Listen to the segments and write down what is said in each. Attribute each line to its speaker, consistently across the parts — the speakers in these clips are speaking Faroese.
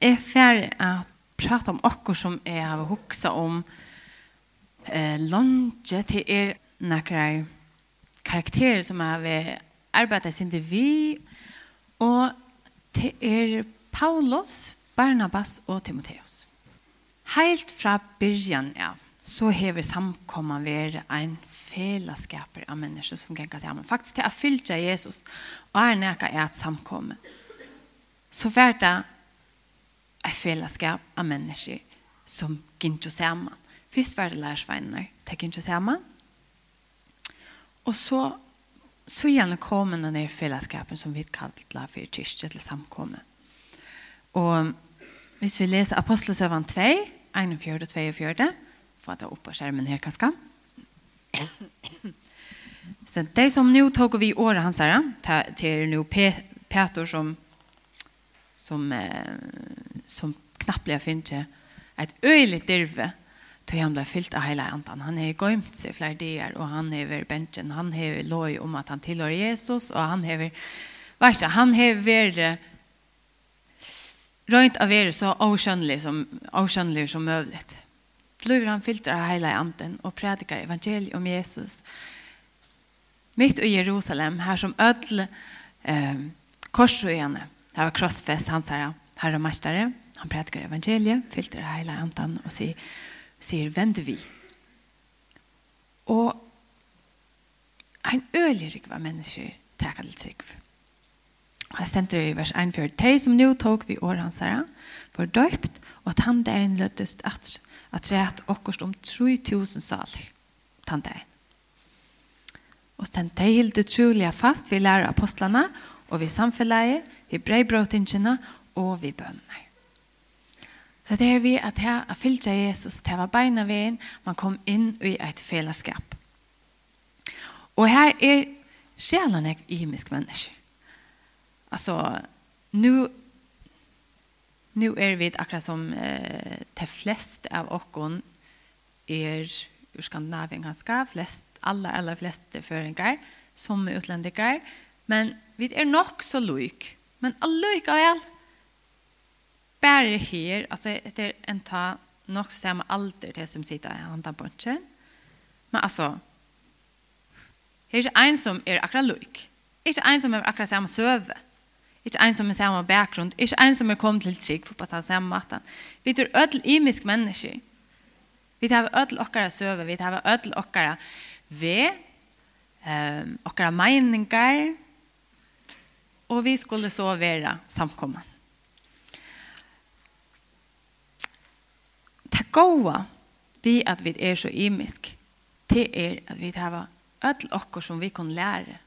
Speaker 1: är fer at prata om akkur som jeg har huksa om eh, lunge til er nekrar karakterer som jeg har arbeidet sin til vi og til er Paulus, Barnabas og Timotheus. Helt fra byrjan av så hever samkomma være en fellesskaper av mennesker som kan sammen. Faktisk til å fylle Jesus og er neka er et samkomme. Så var det ett fellesskap av människor som gick sammen. Først var det lärsvänner, det gick sammen. Och så så gjerne kommer den här fällskapen som vi kallar för kyrkje til samkomme. Och hvis vi läser Apostlesøvann 2, 41 og 42, får det opp på skjermen her kanskje. Så det som nu tog vi året hans her, til nu Peter som som, eh, som knappt blir finnet et øyelig dirve til han ble fyllt av hele andan. Han har gömt seg flere dager, og han har vært bensjen. Han har lov om at han tilhører Jesus, og han har vært Han har vært rönt av er så avskönlig som, avskönlig som möjligt. Blir han fyllt av hela anden och predikar evangeliet om Jesus. Mitt i Jerusalem, här som ödl eh, korsröjande. Det var krossfest, han sa, herre mästare, han predikar evangeliet, fyllde det hele andan og sier, sier vend vi. Og en ölig rikva människor takk till trygg. Og jeg stendte i vers 1 for de som nå tok vi år hans herre, var døypt, og at han det en løttest at, at rett okkurst om 3000 saler. Tann dagen. Og stendte tei hilde trolig fast vi lærer apostlene, og vi samfellet, vi breibrøtingene og vi bønner. Så det er vi at her er fyllt av Jesus, det var beina veien, man kom inn i et fellesskap. Og her er sjelen jeg imisk menneske. Altså, nu, nu er vi akkurat som eh, de fleste av okken er ur Skandinavien ganske, flest, aller, aller fleste føringer, som utlendinger, men vi er nok så lyk Men allikevel bare her, altså etter en ta nok samme alder til som sitter i andre bunchen. Men altså, her er ikke en som er akkurat lik. Ikke en som er akkurat samme søve. Ikke en som er samme bakgrunn. Ikke en som er kommet til trygg for på den samme maten. Vi er ødel imisk mennesker. Vi har ødel okkara søve. Vi har ødel okkara ved, um, okkara meninger, og vi skulle så være samkomman. Det gode vi at vi er så imisk det er at vi har öll okkar som vi kan lære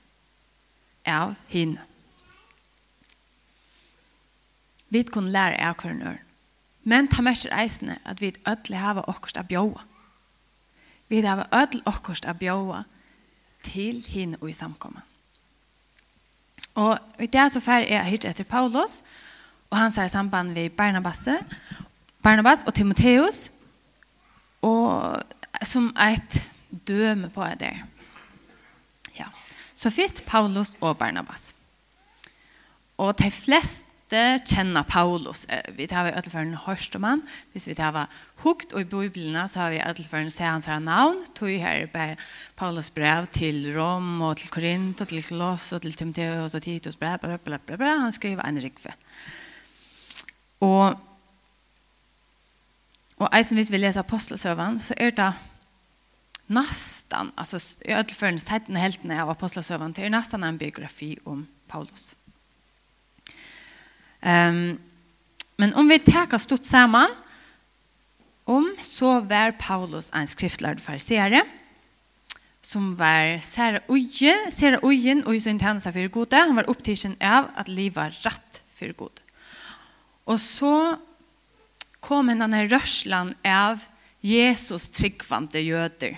Speaker 1: av henne. Vi kan lære av kvarnör. Men ta med sig eisene at vi öll hava okkurst a bjóa. Vi hava öll okkurst a bjóa til hin og i samkomman. Og i det så fer jeg hyrt etter Paulus, og han sier samband ved Barnabas, Barnabas og Timotheus, og som et døme på det. Ja. Så først Paulus og Barnabas. Og de fleste måtte kjenne Paulus. Vi tar vi ødelføren hørt om han. Hvis vi tar vi hukt og i Bibelen, så har vi ødelføren se hans navn. Tog her på Paulus brev til Rom og til Korint og til Kloss og til Timoteus og Titus brev. Bla, bla, bla, bla. Han skriver en rikve. Og, og eisen hvis vi leser apostelsøvann, så er det nesten, alltså i ødelføren tätten heltene av apostlasövan till nästan en biografi om Paulus. Um, men om vi tar stort sammen, om så var Paulus en skriftlærd fariseere, som var særa ujen, særa ujen og sin tjeneste for gode. Han var opptidsen av at livet var rett for gode. Og så kom en denne rørslan av Jesus tryggvante jøder.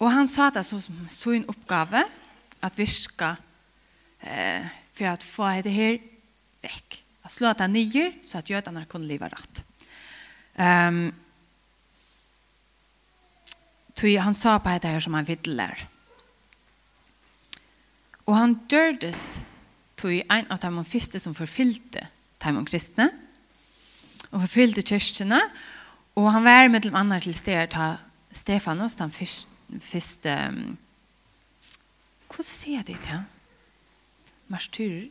Speaker 1: Og han sa det som sin oppgave at virka eh, for at få det her vekk. At slå det nyer, så at jødene kunne leve rett. Um, tog han sa på det her som han vidler. Og han dørdes tog en av de første som forfylte de kristne, og forfylte kyrkene, og han var med dem andre til stedet til Stefanos, den første, første Hvordan sier jeg det til han? martyrer.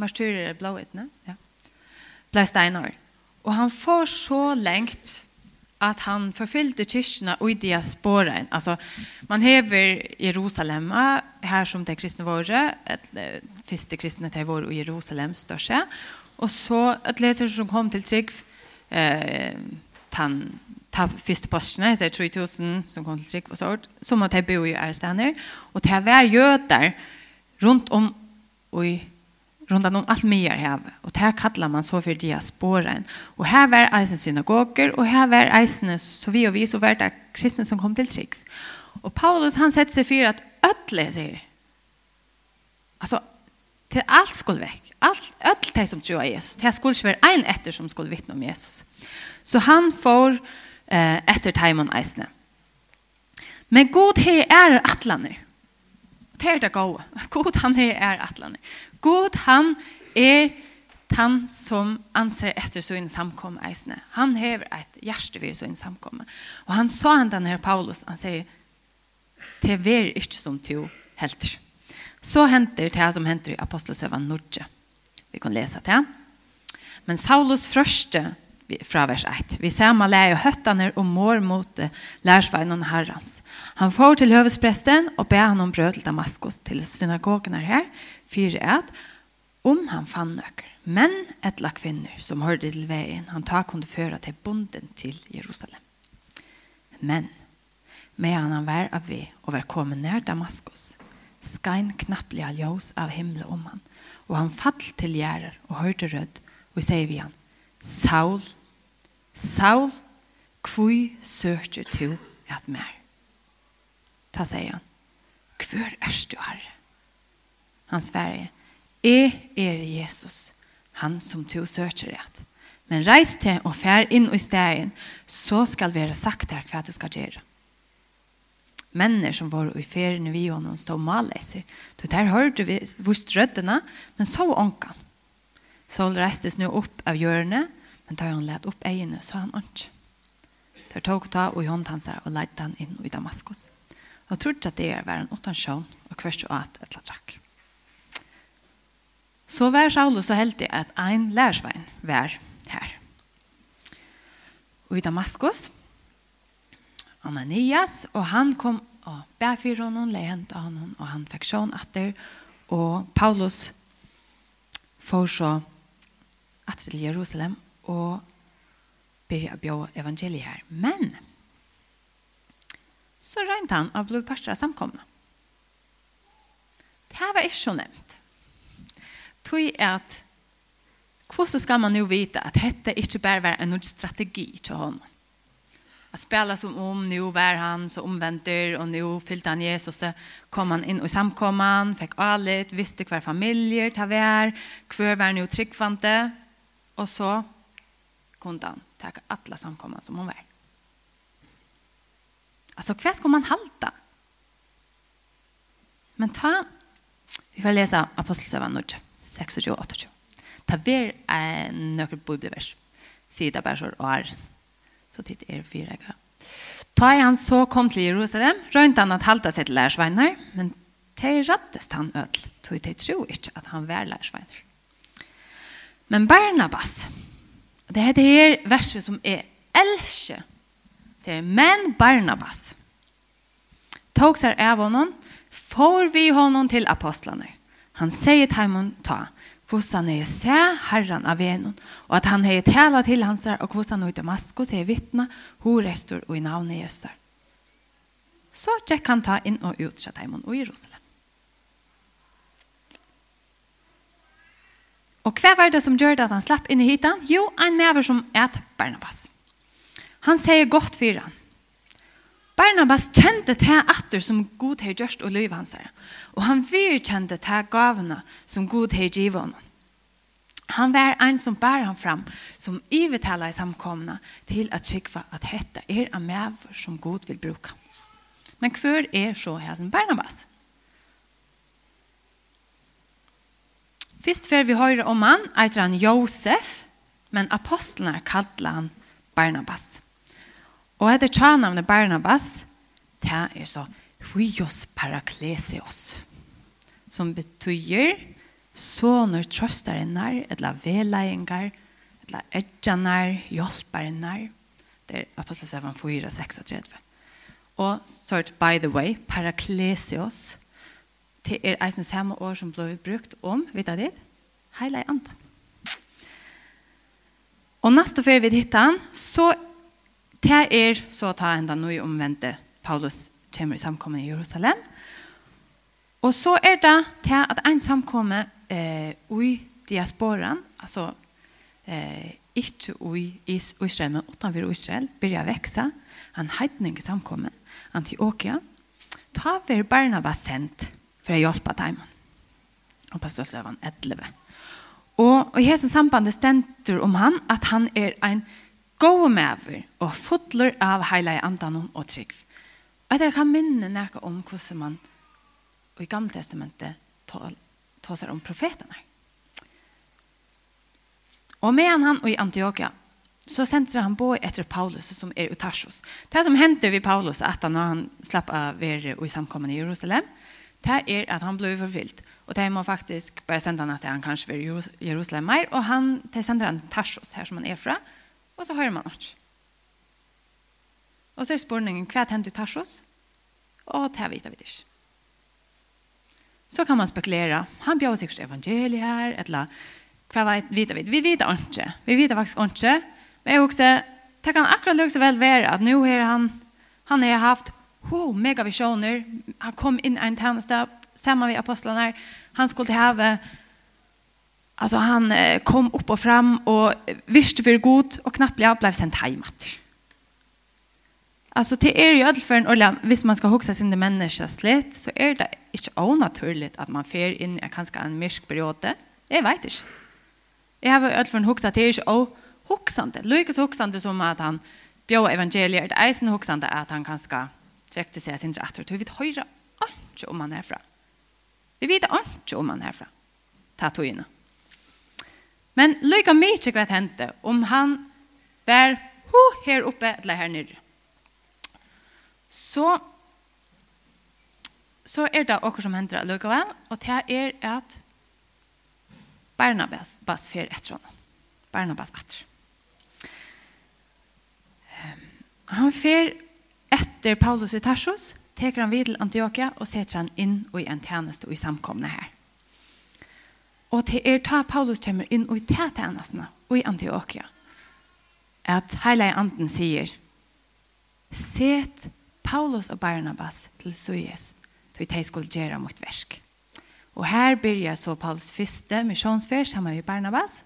Speaker 1: Martyrer er blåetne, ja. Blei steinar. Og han får så lengt at han forfyllde kyrkene og i diasporen. Altså, man hever Jerusalem her som det kristne våre, eller første kristne til våre og Jerusalem største. Og så et leser som kom til trygg eh, tann ta første postene, det er 3000 som kom til trygg og sort, så måtte jeg bo i ærestaner, og til å være jøder rundt om i rundt om alt mye her, og det kallar man så for diasporen. Og her var eisen synagoger, og her var eisen, så vi og vi, så var det kristne som kom til trygg. Og Paulus, han setter seg for at ødle, sier. Altså, til alt skulle vekk. Alt, ødle de som tror av Jesus. Det skulle ikke være en etter som skulle vittne om Jesus. Så han får eh, etter timon eisene. Men god he er atlaner. Det er det gode. God han he er atlaner. God han er han som anser etter sin samkomme eisene. Han hever et hjerte ved sin samkomme. Og han sa han den Paulus, han sier, det er ikke som to helter. Så henter det som henter i Apostelsøven Nordje. Vi kan lese det. Men Saulus første fra vers 1. Vi ser man leie høttene og mår mot lærsveinen herrens. Han får til høvespresten og ber han om brød til Damaskus til synagogen her, fire at om han fann nøkker. Men etla kvinner som hørte til veien, han tar kunne føre til bonden til Jerusalem. Men, med han var av vi og var kommet nær Damaskus, skain knapplig av ljøs av himmelen om han, og han fall til gjerder og hørte rød, og sier vi han, Saul, Saul, kvui søker to at mer. Ta sier han, Hvor er du herre? Han sverige, jeg er Jesus, han som to søker rett. Men reis til og fær inn i stegen, så skal være sagt her hva du skal gjøre. Männer som var i ferien vi honom stod maläser. Då där hörde vi vust rödderna, men så ånka. Sol restes nu upp av hjörnet men da han lett opp egene så han ikke. Der tok ta og hånd hans her og leidde han inn i Damaskus. Og trodde at det er var en åttan sjøen og kvørst og at et trakk. Så var Saulus så heldig at ein lærsvein var her. Og i Damaskus, Ananias, og han kom og bær for honom, le hent av honom, og han fikk sjån atter, og Paulus får så atter til Jerusalem, og byrja å bjå evangeliet her. Men så regnet han av blod parstra samkomna. Det her var ikke så nevnt. Tøy er at hvordan skal man jo vite at dette ikke bare var en strategi til honom? At spela som om nu var han så omvendt, og nu fyllde han Jesus så kom han inn i samkomman, fikk allt, visste kvar familjer ta vär, hver var nu tryggvante og så kunde han ta alla samkomman som hon var. Alltså kväll ska man halta. Men ta, vi får läsa Apostelsövan 9, 6 och 28. Ta ver en några bibelvers. Sida bärsor och är. Så det er fyra gånger. Ta i han så kom til Jerusalem, røynt han at halta seg til lærsveinar, men de rattest han ødel, tog de tro ikke at han var lærsveinar. Men Barnabas, Det er det her verset som er elsker. Det er men Barnabas. Tog seg av honom, får vi honom til apostlene. Han sier til ham ta, hvordan er se herren av venon, og at han har tala til hans her, og hvordan er Damaskus er vittne, horestor og i navnet Jesus. Så tjekk han ta inn og ut fra dem og Jerusalem. Og hva var det som gjør det at han slapp inn i hitan? Jo, en mever som et Barnabas. Han sier godt for han. Barnabas kjente til atter som god har gjort og løyve hans her. Og han virkjente til gavene som god har givet honom. Han var en som bär han fram som ivetala i samkomna till att skicka att hetta er en mever som god vill bruka. Men hver er så här som Barnabas? Fyrst før vi høyre om han, eiter han Josef, men apostlene kallar han Barnabas. Og etter tjanavnet Barnabas, det er så Huios Paraklesios, som betyr sånner trøstarinnar, eller veleiengar, eller edjanar, hjelparinnar. Det er Apostelseven 4, 36. Og så by the way, Paraklesios, det er eisen samme år som ble brukt om, vet du det? Heile i andan. Og neste før vi hittar han, så det er så å ta enda noe omvendte Paulus kommer i samkommet i Jerusalem. Og så er det til at en samkommet eh, i diasporan, altså eh, ikke i is Israel, men utenfor Israel, begynner å vekse. Han heitning samkomme, Antioquia. Ta ved Barnabas sendt for å hjelpe dem. Og pastor Søvan 11. Og, og i hese sambandet stender om han at han er en god maver og fotler av hele andan og trygg. Og jeg kan minne noe om hvordan man i gamle testamentet tar seg om profetene. Og med han og i Antioquia så sender han på etter Paulus som er i Tarsus. Det som hendte vid Paulus at han, han slapp av være i samkommende i Jerusalem – det er at han blev forfylt. Og det må faktisk bare sende han at han kanskje ved Jerusalem mer, og han til sender han Tarsos, her som han er fra, og så hører man ikke. Og så er spørningen, hva hendte i Tarsos? Og det vet vi ikke. Så kan man spekulera. Han bjöd sig evangeliet her, eller hva vet vi? Vi vet ikke. Vi vet faktisk ikke. Men jeg også, det kan akkurat løse vel være at nå har han, han har haft wow, mega visioner. Han kom in en tjeneste, sammen med apostlarna. Han skulle ha alltså han kom upp och fram och visste för god och knappt blev sent hemat. Alltså det är ju allt för en orla, hvis man ska huxa sin människa slätt så är det inte onaturligt att man fer in i kanske en mörk period. Jag vet inte. Jag har allt för en huxa det är ju och huxande. Lukas huxande som att han bjöd evangeliet, det är sen huxande att han kanske drekte seg sin drakter. Vi vet høyre ikke om han herfra. Vi vet ikke om han herfra. Ta togene. Men lykka mykje hva hendte om han var ho her oppe eller her nere. Så så er det okkur som hender lykka vel, og det er at Barnabas bas fer etter honom. Barnabas etter. Um, han fer Etter Paulus i Tarsus teker han vid til Antioquia og setter han inn i en tjeneste i samkomne her. Og til er ta Paulus kommer inn i tjenestene i Antioquia at heilige anden sier Set Paulus og Barnabas til Suez til de skulle gjøre mot versk. Og her begynner så Paulus første misjonsferd sammen med Barnabas.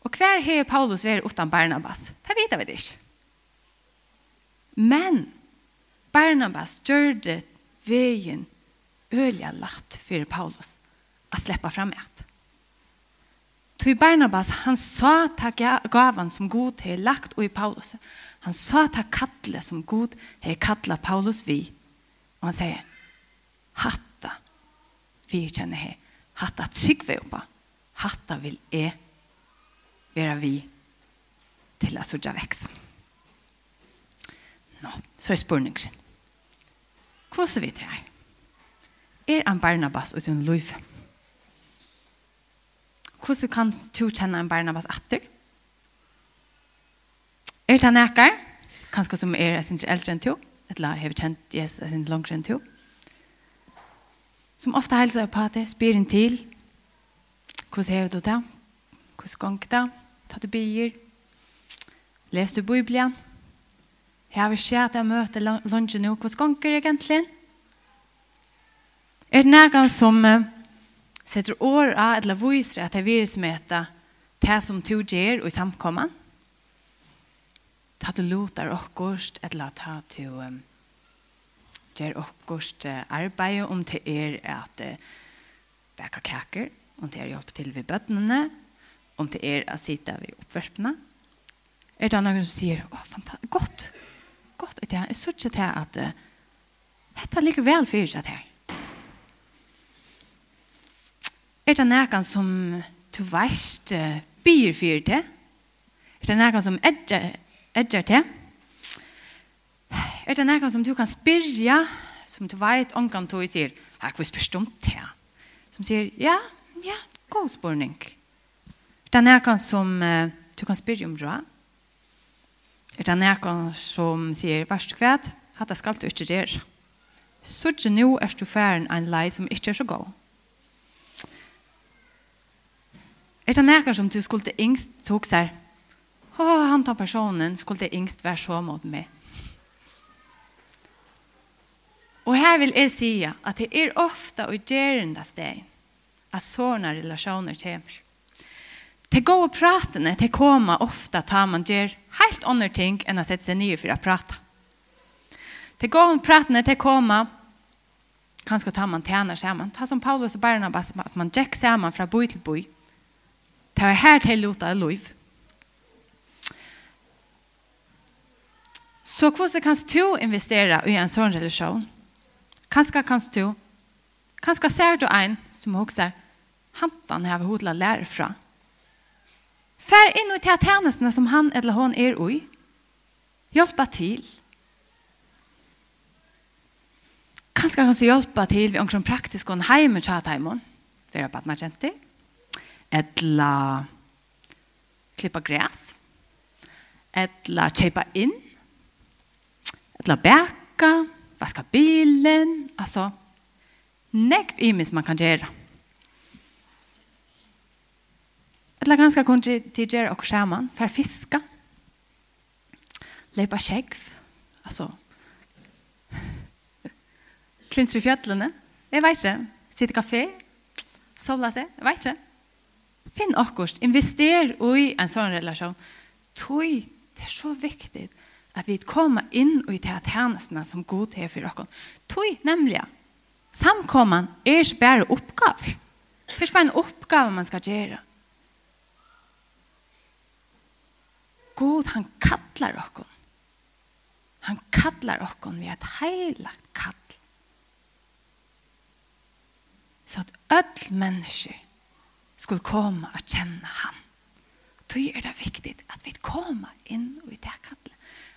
Speaker 1: Og hver har Paulus vært uten Barnabas? Det vet vi ikke. Men Barnabas gjør det veien øyelig lagt för Paulus att släppa frem et. Ty Barnabas, han sa ta gavan som god har lagt och i Paulus. Han sa ta kattle som god har kattlat Paulus vi. Og han säger, hatta vi känner här. Hatta trygg vi oppa. Hatta vill e vera vi til a sudja veksa nå, så er spørningen. Hvordan vet her? Er en Barnabas uten liv? Hvordan kan du kjenne en Barnabas etter? Er det nækker? Kanskje som er sin eldre enn to, eller har vi kjent Jesus sin langere enn to. Som ofte helser på at det spyr inn til. Hvordan har du det? Hvordan ganger det? Ta du bier? Leser du Bibelen? Jeg har sett at jeg møter lunsjen nå. Hvordan ganger egentlig? Er det noen som setter år av eller viser at jeg vil smete det som to gjør og i samkommen? Ta du lotar okkurst eller ta du um, gjør okkurst arbeid om det er at uh, baka kaker, om det er hjelp til ved bøttene, om det er å sitte ved oppverpene. Er det noen som sier, å, fantastisk, godt, godt ut det. Jeg synes ikke til at uh, dette ligger vel for seg her. Er det noen som du vet uh, byr for til? Er det noen som edger, edger til? Er det noen som du kan spyrja, som du vet ångan tog sier, jeg har vi spørre om til. Som sier, ja, ja, god spørning. Er det noen som uh, du kan spyrja om råd? Er det noen som sier, «Varst kvæt, hatt det skal du ikke gjøre. Så ikke nå er du færen en lei som ikke er så god. Er det noen som du skulle yngst tok seg, å, han tar personen, skulle yngst være så mot meg. Og her vil jeg si at det er ofte å gjøre det steg at sånne relasjoner kommer. Det går pratene, det kommer ofta tar man gjør helt andre ting enn å sette seg nye for å prate. Det går pratene, det kommer kanskje tar man tjener sammen. Ta som Paulus og Barnabas at man gikk sammen fra boi til boi. Det var her til lota av liv. Så hvordan kan du investere i en sånn relasjon? Kanskje kan du, kanskje ser du en som også er, han har hodet å lære fra. Fær inn i til tjenestene som han eller hon er ui. Hjelpa til. Kanskje han kan hjelpa til ved omkring praktisk og heim og tjata heimon. Det er bare kjenter. Etla klippa græs. Etla kjeipa inn. Etla bæka. Vaska bilen. Altså, nekv imis man kan gjøre. Eller ganske kunne de gjøre oss sammen for å fiske. Løpe skjegg. Altså, klinser i fjøtlene. Jeg vet ikke. Sitte i kafé. Sovla seg. Jeg vet ikke. Finn akkurat. Invester i en sånn relasjon. Tøy, det er så viktig at vi kommer inn i de tjenestene som god er for dere. Tøy, nemlig. Samkommen er ikke bare oppgaver. Det er ikke bare en oppgave man skal gjøre. God han kallar okkon. Han kallar okkon vi et heilagt kall. Så at öll mennesker skulle komme og kjenne han. Då er det viktigt at vi kommer inn i det kallet.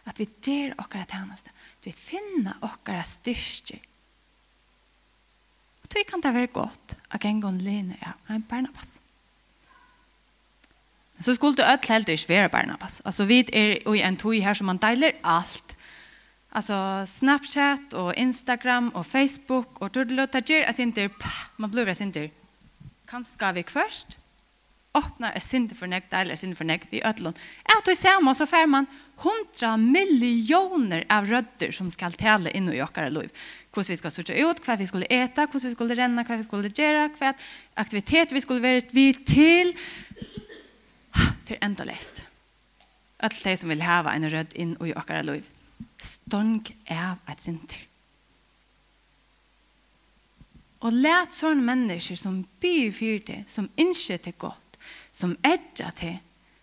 Speaker 1: At vi der okkara tjeneste. At vi finner okkara styrke. Og då kan det være godt at en gang lene er en barnapass så skulle det öll helt ikke være Barnabas. Altså, vi er i en tog her som man deiler alt. Altså, Snapchat og Instagram og Facebook og Tudelo, det gjør jeg sinter, man blir jeg sinter. Kan skal vi først? Åpner jeg sinter for nek, deiler jeg sinter for nek, vi ødlån. Jeg tog sammen, så fer man hundra millioner av rødder som skal tale inn i okkara liv. Hvordan vi skal sørge ut, hva vi skulle äta, hvordan vi skulle renna, hva vi skulle gjøre, hva aktivitet vi skulle være vi til, til enda lest. Alt de som vil hava en rød inn i okkara liv. Stong av et sint. Og let sånne mennesker som byr fyr som innskjer til godt, som edger til,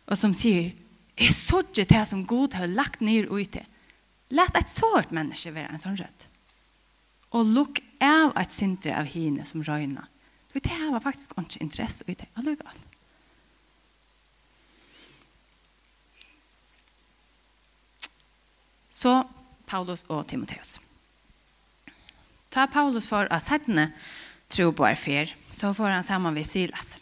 Speaker 1: og som sier, jeg så ikke det som god har lagt ned ut til. Let et sånt menneske være en sånn rød. Og lukk av et sinter av hine som røyna. Du det var faktisk ikke interesse ut til. Allugal. Så Paulus og Timotheus. Ta Paulus for av sættene tro på er fer, så får han sammen ved Silas.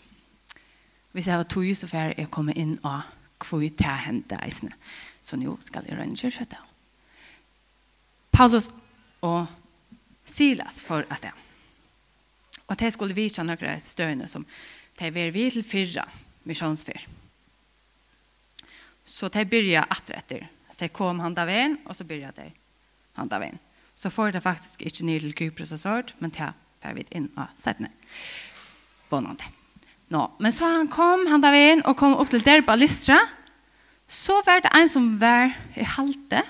Speaker 1: Hvis jeg har tog, så får jeg kommer inn og kvøy til å hente eisene. Så nå skal jeg rønne kjøttet. Paulus og Silas for å sted. Og de skulle vise noen støyene som de var vidt til fyrre misjonsfyr. Så de begynte etter Så kom han av en, och så började det. Han av en. Så får det faktiskt inte ned til Kypros og sånt, men det får vi in sette ned. Vånande. Nå, men så han kom, han där vän och kom upp till Derba Lystra. Så var det en som var i halte.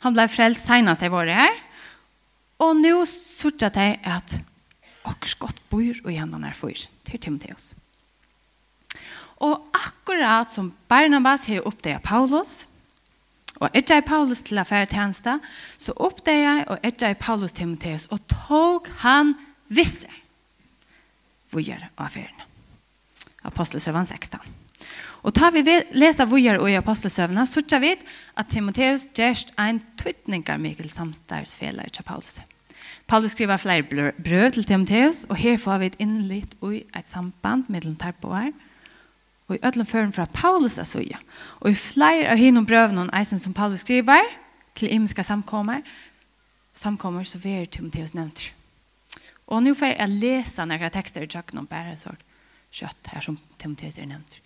Speaker 1: Han blev frälst senest i våre her. Og nå sørte jeg at åkers godt bor og gjennom er for til Timotheus. Og akkurat som Barnabas har oppdaget Paulus, Og etter jeg Paulus til affære tjeneste, så oppdeg jeg, og etter jeg Paulus til Timotheus, og tog han visse vujer av affæren. Apostelsøvann 16. Og tar vi lesa vujer og i apostelsøvna, så tar vi at Timotheus gjerst ein tvittningar Mikkel samstærsfeller til Paulus. Paulus skriver flere brød til Timotheus, og her får vi et innlitt og et samband mellom tarpoer, og i ødlom føren fra Paulus er suja. Og i flere av hinnom brøvene og eisen som Paulus skriver til imenska samkommer, samkommer så vi er Timotheus nevnt. Og nå får jeg lese noen tekster i tjøkken om bare sånn kjøtt her som Timotheus er nevnt.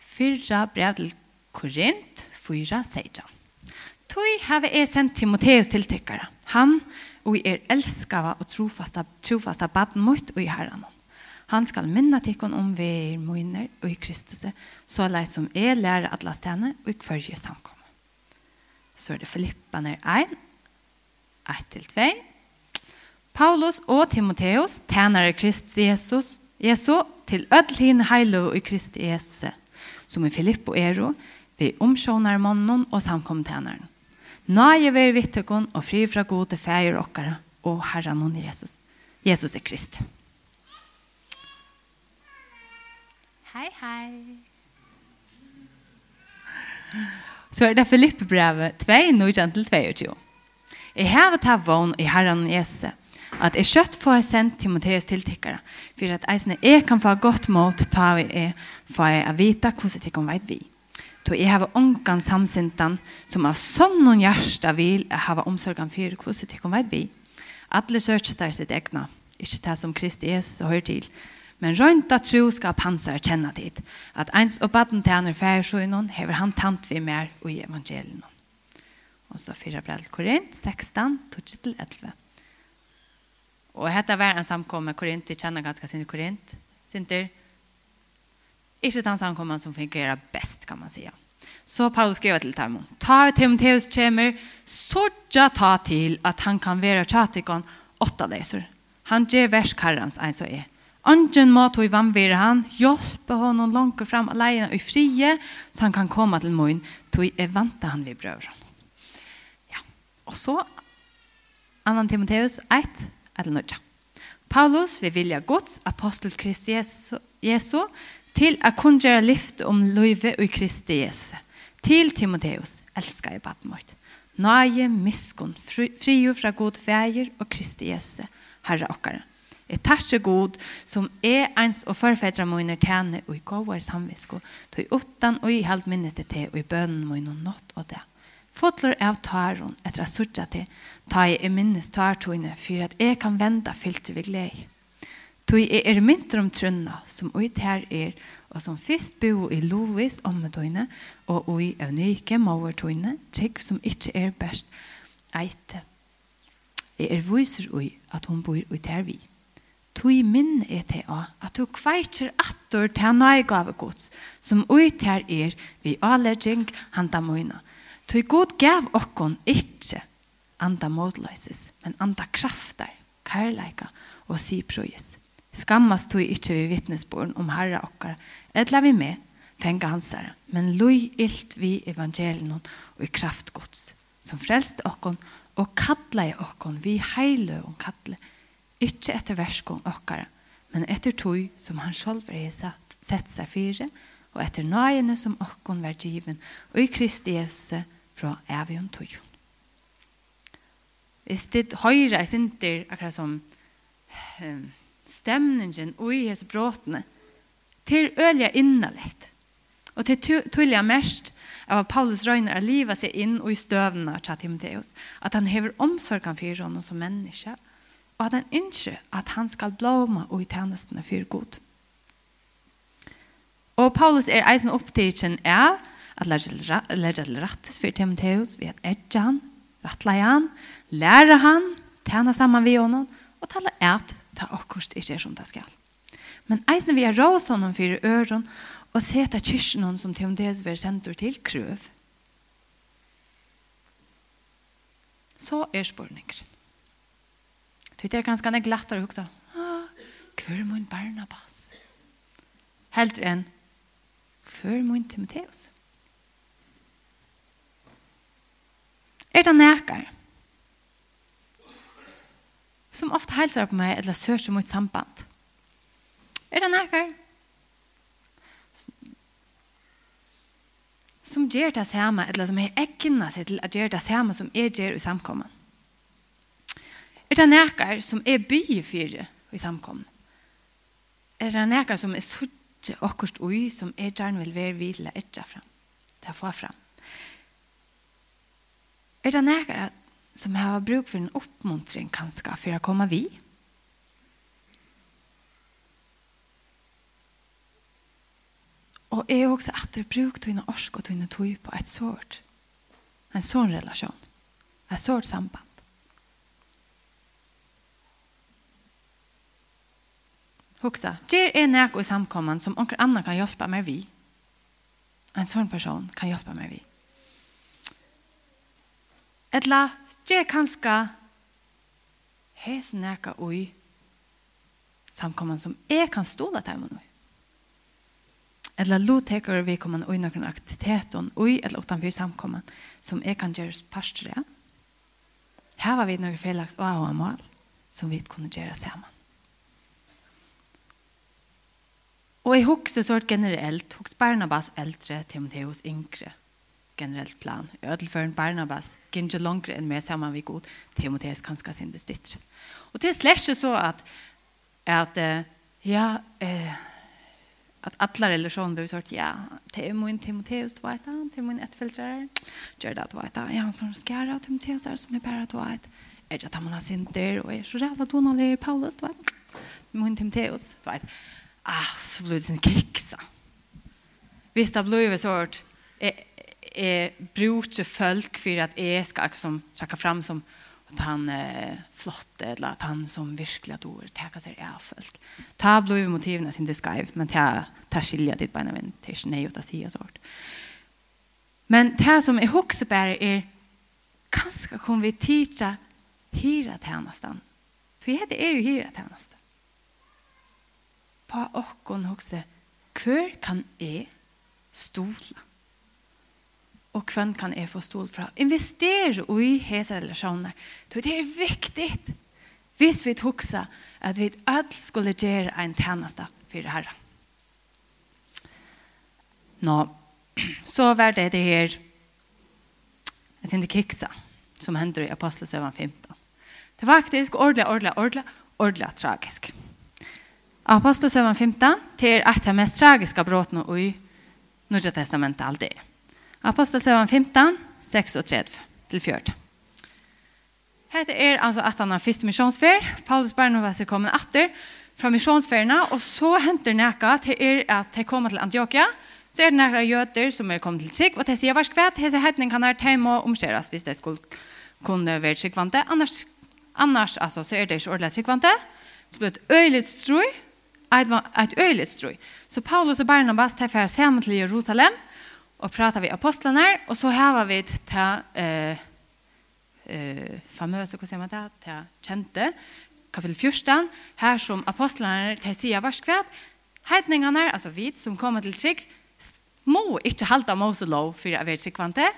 Speaker 1: Fyrra brev til Korint, fyra seitjan. Tui har jeg sendt Timotheus til tykkere. Han og er elskava og trofasta, trofasta baden mot og i herren. Han skal minna tikkun om veir moiner og i Kristus, så lei som er lærer atla stene og i kvarje samkomme. Så er det Filippaner 1, 1-2. Paulus og Timoteus, tænare Krist Jesus, Jesu til öll hin heilu i Krist Jesus, som i Filippo er Ero, vi omsjånar mannen og samkomtjeneren. Nå er ver vittekon og fri fra gode fæger okkara og herren hon Jesus. Jesus er Krist. Hei, hei. Så er det Filippe brevet 2, 9-22. Jeg har ta vogn i herren Jesus, at jeg kjøtt får jeg sendt Timotheus til tikkere, for at eisene jeg kan få godt mot ta vi er, for jeg er vite hvordan tikkene vet vi. Så jeg har ångan samsintan, som av sånn noen hjerte vil jeg har omsorgen for hvordan tikkene vet vi. Alle søker der sitt egna, ikke det som Kristi Jesus hører til, Men rönt at tro skal pansar kjenne dit. at eins og baden fær han är färgsjöjnån hever han tant vi mer i evangelien. Og så fyra brev Korint, 16, 12-11. Og detta var en samkomma Korint, de kjenner ganska sin Korint. Sinter, Ikke den samkomman som fungerer bäst kan man säga. Så Paulus skriver til dem. Ta Timoteus kommer, ja ta til at han kan være tjatikon åtta leser. Han ger verskarrens en så er. Ongen må tog vannvire han, hjelpe honom langt fram alene i frie, så han kan komme til morgen, tog er vant han vid brøren. Ja, og så, annan Timotheus 1, eller nødja. Paulus, vil vilja gods, apostel Kristi Jesu, Jesu til å kunne gjøre lyft om løyve og Kristi Jesu. Til Timotheus, elsker jeg baden mot. Nøye, miskunn, fri, frio fra god feir og Kristi Jesu, Herre okkaren. Jeg tar god som er ens og forfedre mine tjene og i gåver samvisko. Tøy utan og i halvt minnes det til og i bønnen mine nått og det. Fotler av taren etter at sørge til, ta jeg i minnes tartøyne for at jeg kan vende fylte ved glede. Tog jeg er mynter om trønna som ut her er og som først bo i Lovis ommetøyne og ui evnike mauertøyne, trygg som ikke er best eite. Jeg er viser ui at hun bor ut her vi. Tui minn er til å, at du kveitjer attor til nøye gave gods, som ut her er vi avlegging handa møyna. Tui god gav okkon ikkje anda modløyses, men anda krafter, kærleika og siprojus. Skammas tui ikkje vi vittnesborn om herra okkar, edla vi med, fenga hansare, men lui illt vi evangelien og i kraft gods, som frelste okkon og kallar okkon vi heile og kallar Ikke etter verskong okkara, men etter tog som han selv er satt, sett seg fire, og etter nøyene som okkon var given, og i Kristi Jesus fra evion tog. Hvis det høyre er sinter akkurat som um, stemningen og i hans bråtene, til ølja innalett. Og til tullia mest av Paulus røyner av livet seg inn og i støvnene av Timoteus, at han hever omsorgen for honom som menneske, og at han ønsker at han skal blåme og i tjenestene for god. Og Paulus er eisen opptidsen er at lære til rattes for Timotheus ved at etter han, rattleie han, lære han, tjene sammen ved honom og tale et ta akkurat ikke er som det skal. Men eisen vi er rås honom for øren og sette kyrkjen som Timotheus vil sende til krøv. Så er spørningen. Vi det er ganske nek lettere å hukta. Ah, hver min Barnabas? Helt enn, hver min Timotheus? Er det nekar? Som ofte helser på meg, eller søker mot samband. Er det nækker? Som gjør det samme, eller som er egnet seg til at gjør det samme som er gjør i samkommet. Er det nækker som er byfyrer i samkomne? Er det nækker som er suttje akkurat ui som er gjerne vil være videre etter fram? Det er få fram. Er det nækker som har bruk for en oppmuntring kanskje for å komme vi? Og er også at det bruker til orsk og til tog på et sårt. En sånn relasjon. Et sårt samband. Huxa, ger er näk och samkomman som onkel Anna kan hjälpa mig vi. En sån person kan hjälpa mig vi. Etla, ger kanska hes näka oj samkomman som är kan stola där man. Etla lotekar vi kommer oj någon aktivitet och oj eller utanför samkomman som är kan göras pastor. Här var vi några felags och mål som vi kunde göra samman. Og jeg husker så generelt, husker Barnabas eldre, Timotheus yngre, generelt plan. Jeg ødelfører Barnabas, ikke langere enn meg sammen vi god, Timotheus kanskje sin det stytter. Og til slett så at, at ja, eh, at alla relasjoner blir sånn, ja, det er min Timotheus, du vet han, det er min ettfølgere, gjør det, du vet det, ja, han som skjer av Timotheus er som er bare, du vet, er det at han har sin dør, og er så rævla donalig, Paulus, du vet, min Timotheus, du vet, ah, så blir det sin kiksa. Hvis det blir så hårt, jeg, jeg bruker folk for at jeg skal liksom, trekke frem som at han er flott, eller at han som virkelig at ord takker seg av folk. Ta blod i motivene sin det skrev, men ta, ta skilja ditt beina min, det er ikke nei å si og sånt. Men det som jeg husker bare er, kanskje kommer vi tidsa hyra tjennesten. For jeg heter er jo hyra tjennesten på okkon hokse, hver kan jeg stola? Og hvem kan jeg få stol fra? Investere i hese relasjoner. Det er viktig. Hvis vi hoksa at vi alle skulle gjøre en tjeneste for Herren. Nå, så var det det her jeg synes kiksa som hender i Apostelsøven 15. Det var faktisk ordentlig, ordentlig, ordentlig, ordentlig tragisk. Apostel 15 til et av mest tragiske bråtene i Norge testamentet alltid. Apostel Apostelsøven 15, 36 til 14. Hette er altså at han har første misjonsfer. Paulus Barnabas er kommet etter fra misjonsferene, og så henter Neka til er at de kommer til Antioquia, så er det nekka jøter som er kommet til trygg, og de sier hver skvett, hese hetning kan her tema omskjeres hvis de skulle kunne være tryggvante. Annars, annars altså, så er det ikke ordentlig tryggvante. Det blir et øyelig strøy, et, var ett. Så Paulus och Barnabas tar for sammen hem till Jerusalem och pratar vi apostlarna och så här var vi ta eh eh famösa hur säger man det? Ta kände kapitel 14 här som apostlarna tar sig varskvärt heidningarna alltså vi som kommer till trygg, må inte halta Mose lov för att vara tryggvante.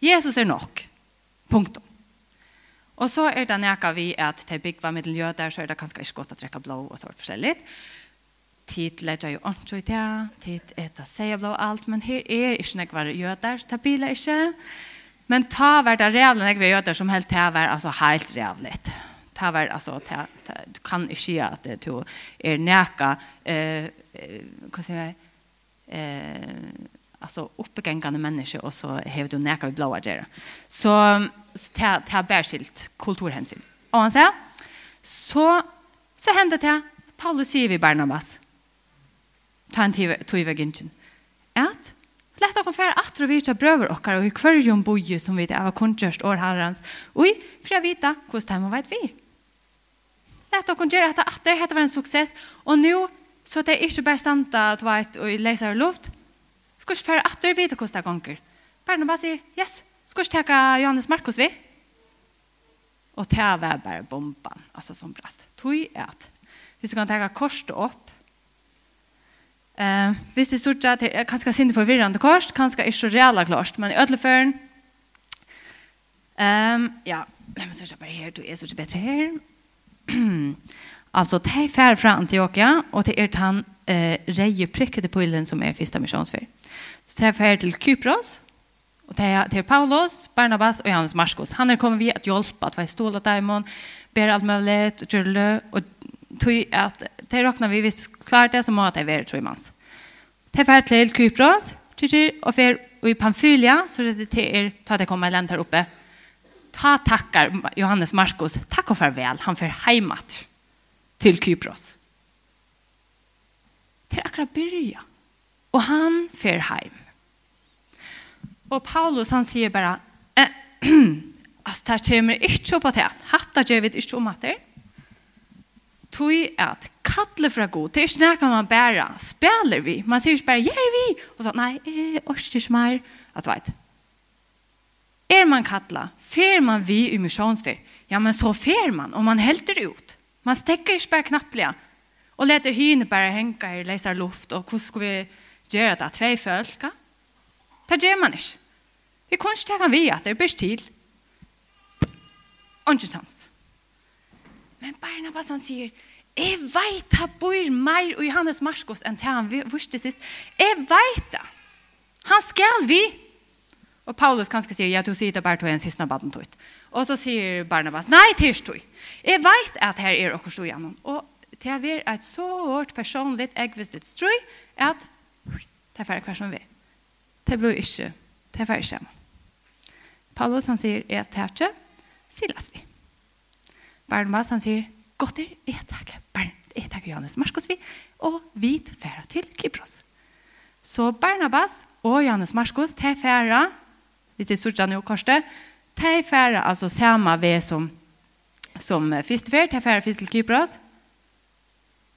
Speaker 1: Jesus är nog. Punkt. Och så är det näka vi att det byggva mittlen jøder så är det kanske inte gott att dräcka blå och det försäljligt tid lägger ju ont ut det, tid äta sig blå allt, men här är inte några kvar jötar, så det bilar inte. Men ta vart det rävlen jag vet som helt det var alltså helt rävligt. Det var alltså, du kan inte säga att det är näka, eh, vad säger jag, eh, alltså uppegängande människor och så har du näka i blåa där. Så, så ta, här bär kulturhänsyn. Och han säger, så, så hände det Paulus säger vi Barnabas ta en tog vei gynnsyn. At, lett dere fære at og vite brøver dere, og i kvarjum boje som vi av kundgjørst år herrens, og i fri å vite hvordan det og vet vi. Lett å kongjere at atter hette var en suksess, og nå så det er ikke bare stand at du vet og leser luft, skal ikke fære at atter vite hvordan det ganger. Bare når bare sier, yes, skal ikke ta Johannes Markus vi? Og det var bare bomben, altså som brast. Tog er at, hvis du kan ta korset opp, Eh, hvis det stort sett er kanskje sinde forvirrende kors, kanskje ikke så reale klart, men i ødelføren, um, ja, la meg sørge bare her, du er så bättre bedre her. altså, de fær fra Antioquia, og det er han eh, reie prikkede pullen som er første misjonsfer. Så de fær til Kypros, og det er, det er Paulus, Barnabas og Johannes Marskos. Han er kommet vi at hjelpe, at vi av dem, ber alt mulig, og tog at de råkner vi hvis klart det, så må det være tre mans. De fer til Kypros, og fer i Pamfylia, så det er ta det kommer land her oppe. Ta takkar Johannes Marskos, takk og farvel, han fer heimat til Kypros. Til akkurat byrja. Og han fer heim. Og Paulus han sier bara, eh, altså, det kommer ikke opp at det. Hatta gjør vi ikke om at det tui at kalle fra god, det er ikke man bæra, spelar vi, man sier ikke bæra, gjer vi, og så, nei, jeg orsker ikke mer, at veit. Er man kalla, fer man vi i misjonsfer, ja, men så fer man, og man helter ut. Man stekker ikke bare knapplega, og leter hine bare henka i leser luft, og hvordan skal vi gjøre det, tvei følka? Det gjør man ikke. Vi kan ikke vi at det blir til. Ingen sans. Men Barnabas han sier, jeg vet han bor mer i Johannes Marskos enn til han vurste sist. Jeg vet det. Han skal vi. Og Paulus kanskje sier, ja, du sier det bare til en siste baden tøyt. Og så sier Barnabas, nei, tøyt. Jeg vet at her er dere så gjennom. Og det er et så hårt personligt eggvistet strøy, at det er ferdig hver som vi. Det blir ikke, det er færre Paulus han sier, jeg tøyt, silas vi. Barnabas, han sier, Gotter, jeg takker, barn, jeg takker Johannes Marskos vi, og vi færer til Kypros. Så Barnabas og Johannes Marskos, de færer, hvis det sørger han jo korset, de færer altså samme ved som, som fyrstefær, de færer først til Kypros,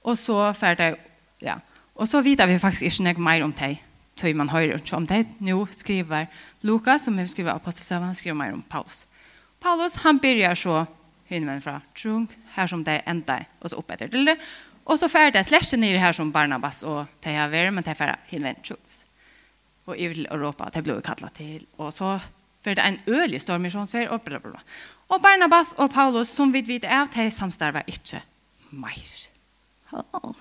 Speaker 1: og så færer de, ja, og så videre vi faktisk ikke noe mer om de, tøy man hører ikke om det. Nå skriver Lukas, som vi skriver apostelsøven, han skriver mer om Paulus. Paulus, han begynner så hinner fra Trung, her som det ender, og så opp etter til det. Og så færre det slasje nere her som Barnabas og det har vært, men det færre hinner Trungs. Og i Europa, det ble kallet til. Og så var det en ølig stor misjonsfer, og bla bla bla. Og Barnabas og Paulus, som vi vet av, de samstarver ikke mer. Oh.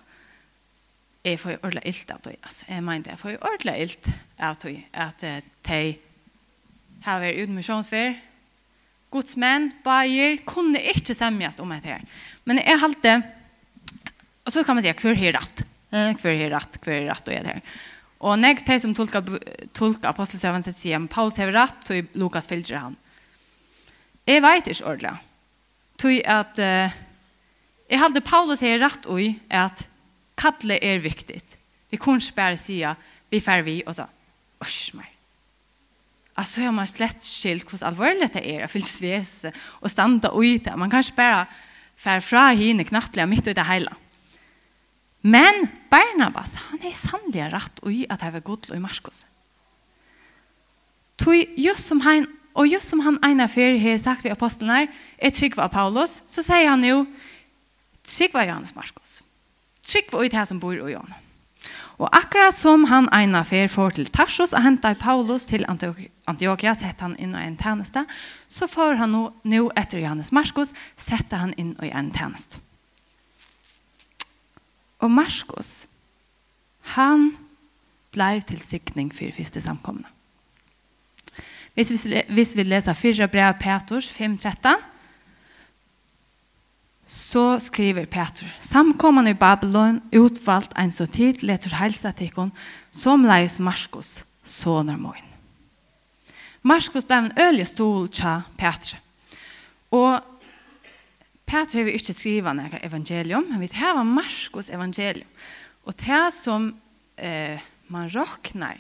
Speaker 1: Jeg får jo ordentlig ilt av det, altså. Jeg mener jeg får jo ordentlig ilt av det, at de har vært uten misjonsfer, Guds menn, bajer, kunne ikke semjast om dette her. Men jeg halte, og så kan man si, hver er rett? Hver er rett? Hver er rett? Og er det her. Og nek de som tolkar, tolkar apostelsøven sitt sier, Paulus har rett, og Lukas fylgjer han. Jeg vet ikke ordentlig. Tog at, jeg halte Paulus har rett og at kattle er viktig. Vi kunne ikke bare si, vi fer vi, og så, osh meg. Alltså så har man slett skilt hur allvarligt det är att fylla vis och stanna och yta. Man kanske bara fär fra hinne knappliga mitt i det hela. Men Barnabas, han är sannliga rätt och i att ha god och i Marskos. Tui just som han och just som han ena för har sagt vid apostlarna är Trigva av Paulus så säger han nu Trigva Johannes Marskos. Trigva det här som bor i honom. Og akkurat som han egna fer for til Tarsus og hentet Paulus til Antiochia, sett han inn i en tjeneste, så får han nå, nå etter Johannes Marskos, sette han inn i en tjeneste. Og Marskos, han blei til sikning for første samkomne. Hvis vi, hvis vi leser 4 brev Petrus 5.13, Så skriver Petur, samkommande i Babylon, utvalt en så tid, letur helsa tikkun, som leis Marskos, soner moin. Marskos blev en øyelig stol tja Petur. Og Petrus har vi ikke skriva nekka evangelium, men vi har Marskos evangelium. Og det som eh, man råknar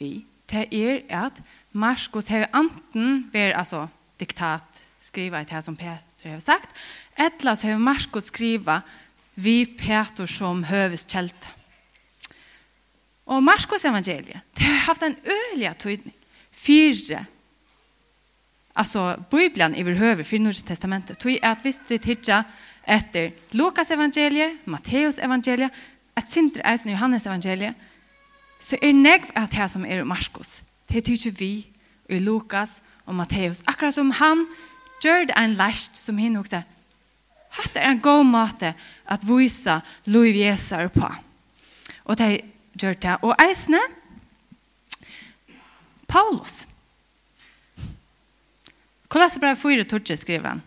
Speaker 1: vi, det er at Marskos har anten vært altså, diktat skriva i det som Peter har sagt. Etla så har Markus skriva vi Peter som høves kjelt. Og Markus evangeliet, det har haft en øyelig tydning. Fyre, altså Bibelen i vår høve, fyre Norsk testamentet, tog at hvis du tidsja etter Lukas evangeliet, Matteus evangeliet, et sindre eisen Johannes evangeliet, så er negv at det som er Markus. Det tykker vi i Lukas og Matteus. Akkurat som han gjør det en lest som henne også. Hatt er en god måte at vise lov Jesu på. Og de gjør det. Og eisene, Paulus. Kolosser brev 4, Tortje skriver han.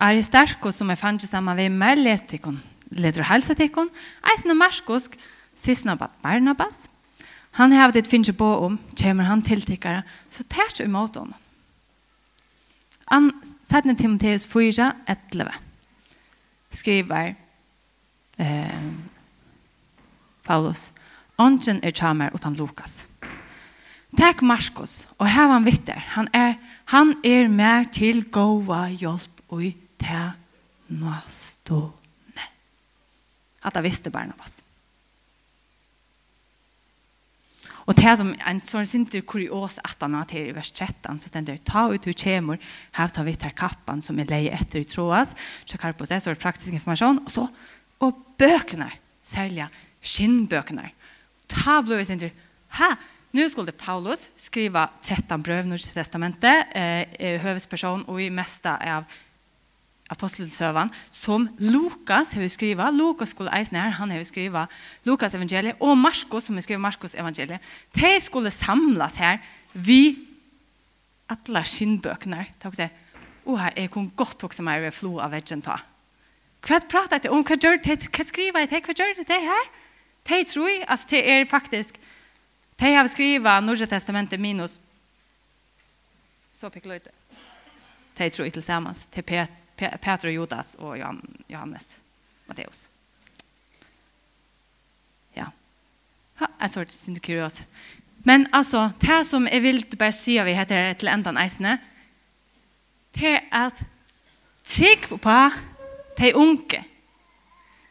Speaker 1: Er i Aristarko som er fanns sammen med Merletikon, leder helse til helsetikon, eisene Marskos, Sisnabat Barnabas. Han har det finnes på om, kommer han tiltikkere, så tært imot honom. An, 17. Timotheus 4, 11 skriver eh, Paulus Ongen er tjamer utan Lukas. Takk Marskos, og her han vitter, han er, han er mer til gåa hjelp og i te nastone. At jeg visste bare noe. Och det som en sånn sinter kurios at han har i vers 13 så stender det ta ut hur kemor här tar vi til kappan som är leje efter i troas. Så kan på sig så praktisk information och så och bøkene, sälja skinnbøkene, ta blev sinter ha Nu skulle Paulus skriva 13 bröv i Nya testamentet, eh, hövesperson och i mesta av apostelsøvan som Lukas har skriva. Lukas skulle eisen her, han har skriva Lukas evangeliet, og Marskos, som har skriva Marskos evangeliet. De skulle samlas her, vi atla skinnbøkene. Takk til, og her, jeg kunne godt hokse som over flo av veggen ta. Hva prater jeg om? Hva gjør det? Hva skriver jeg? Hva gjør det her? De tror, altså, det er faktisk, de har skriva Norge testamentet minus, så pikk løyte. De tror til sammen, til Peter, Peter och Judas og Johannes. Matteus. Ja. Ha, jag såg det sin kurios. Men alltså, det som jag vill bara säga vi heter till ändan eisene, det är att trygg på de unge.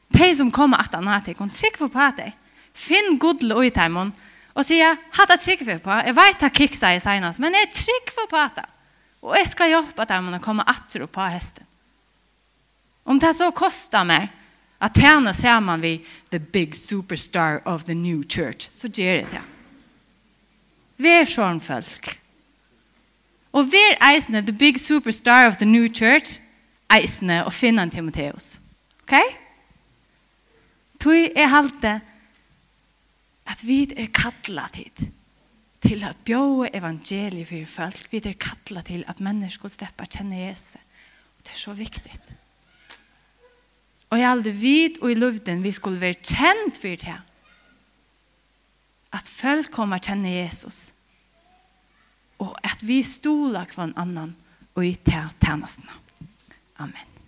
Speaker 1: De som kommer at han har tillgång, trygg på dig. Finn godl i timon och säga, hatta trygg på, jag vet att kicksa i senest, men jeg är trygg på det. Och jag ska hjälpa dem att komma att på hesten. Om det så kostar mig att tjäna samman vid the big superstar of the new church så gör det det. Vi är sån folk. Och vi är eisne the big superstar of the new church eisne och finna Timoteus. Okej? Okay? Tui är halte att vi är kallat hit till att bjóa evangeliet för folk. Vi är kallat till att människor släppa känna Jesus. Och det är så viktigt. Og jeg aldri vid og i luften vi skulle være kjent for det. At folk kommer kjenne Jesus. Og at vi stoler hver annan og i tjenestene. Amen.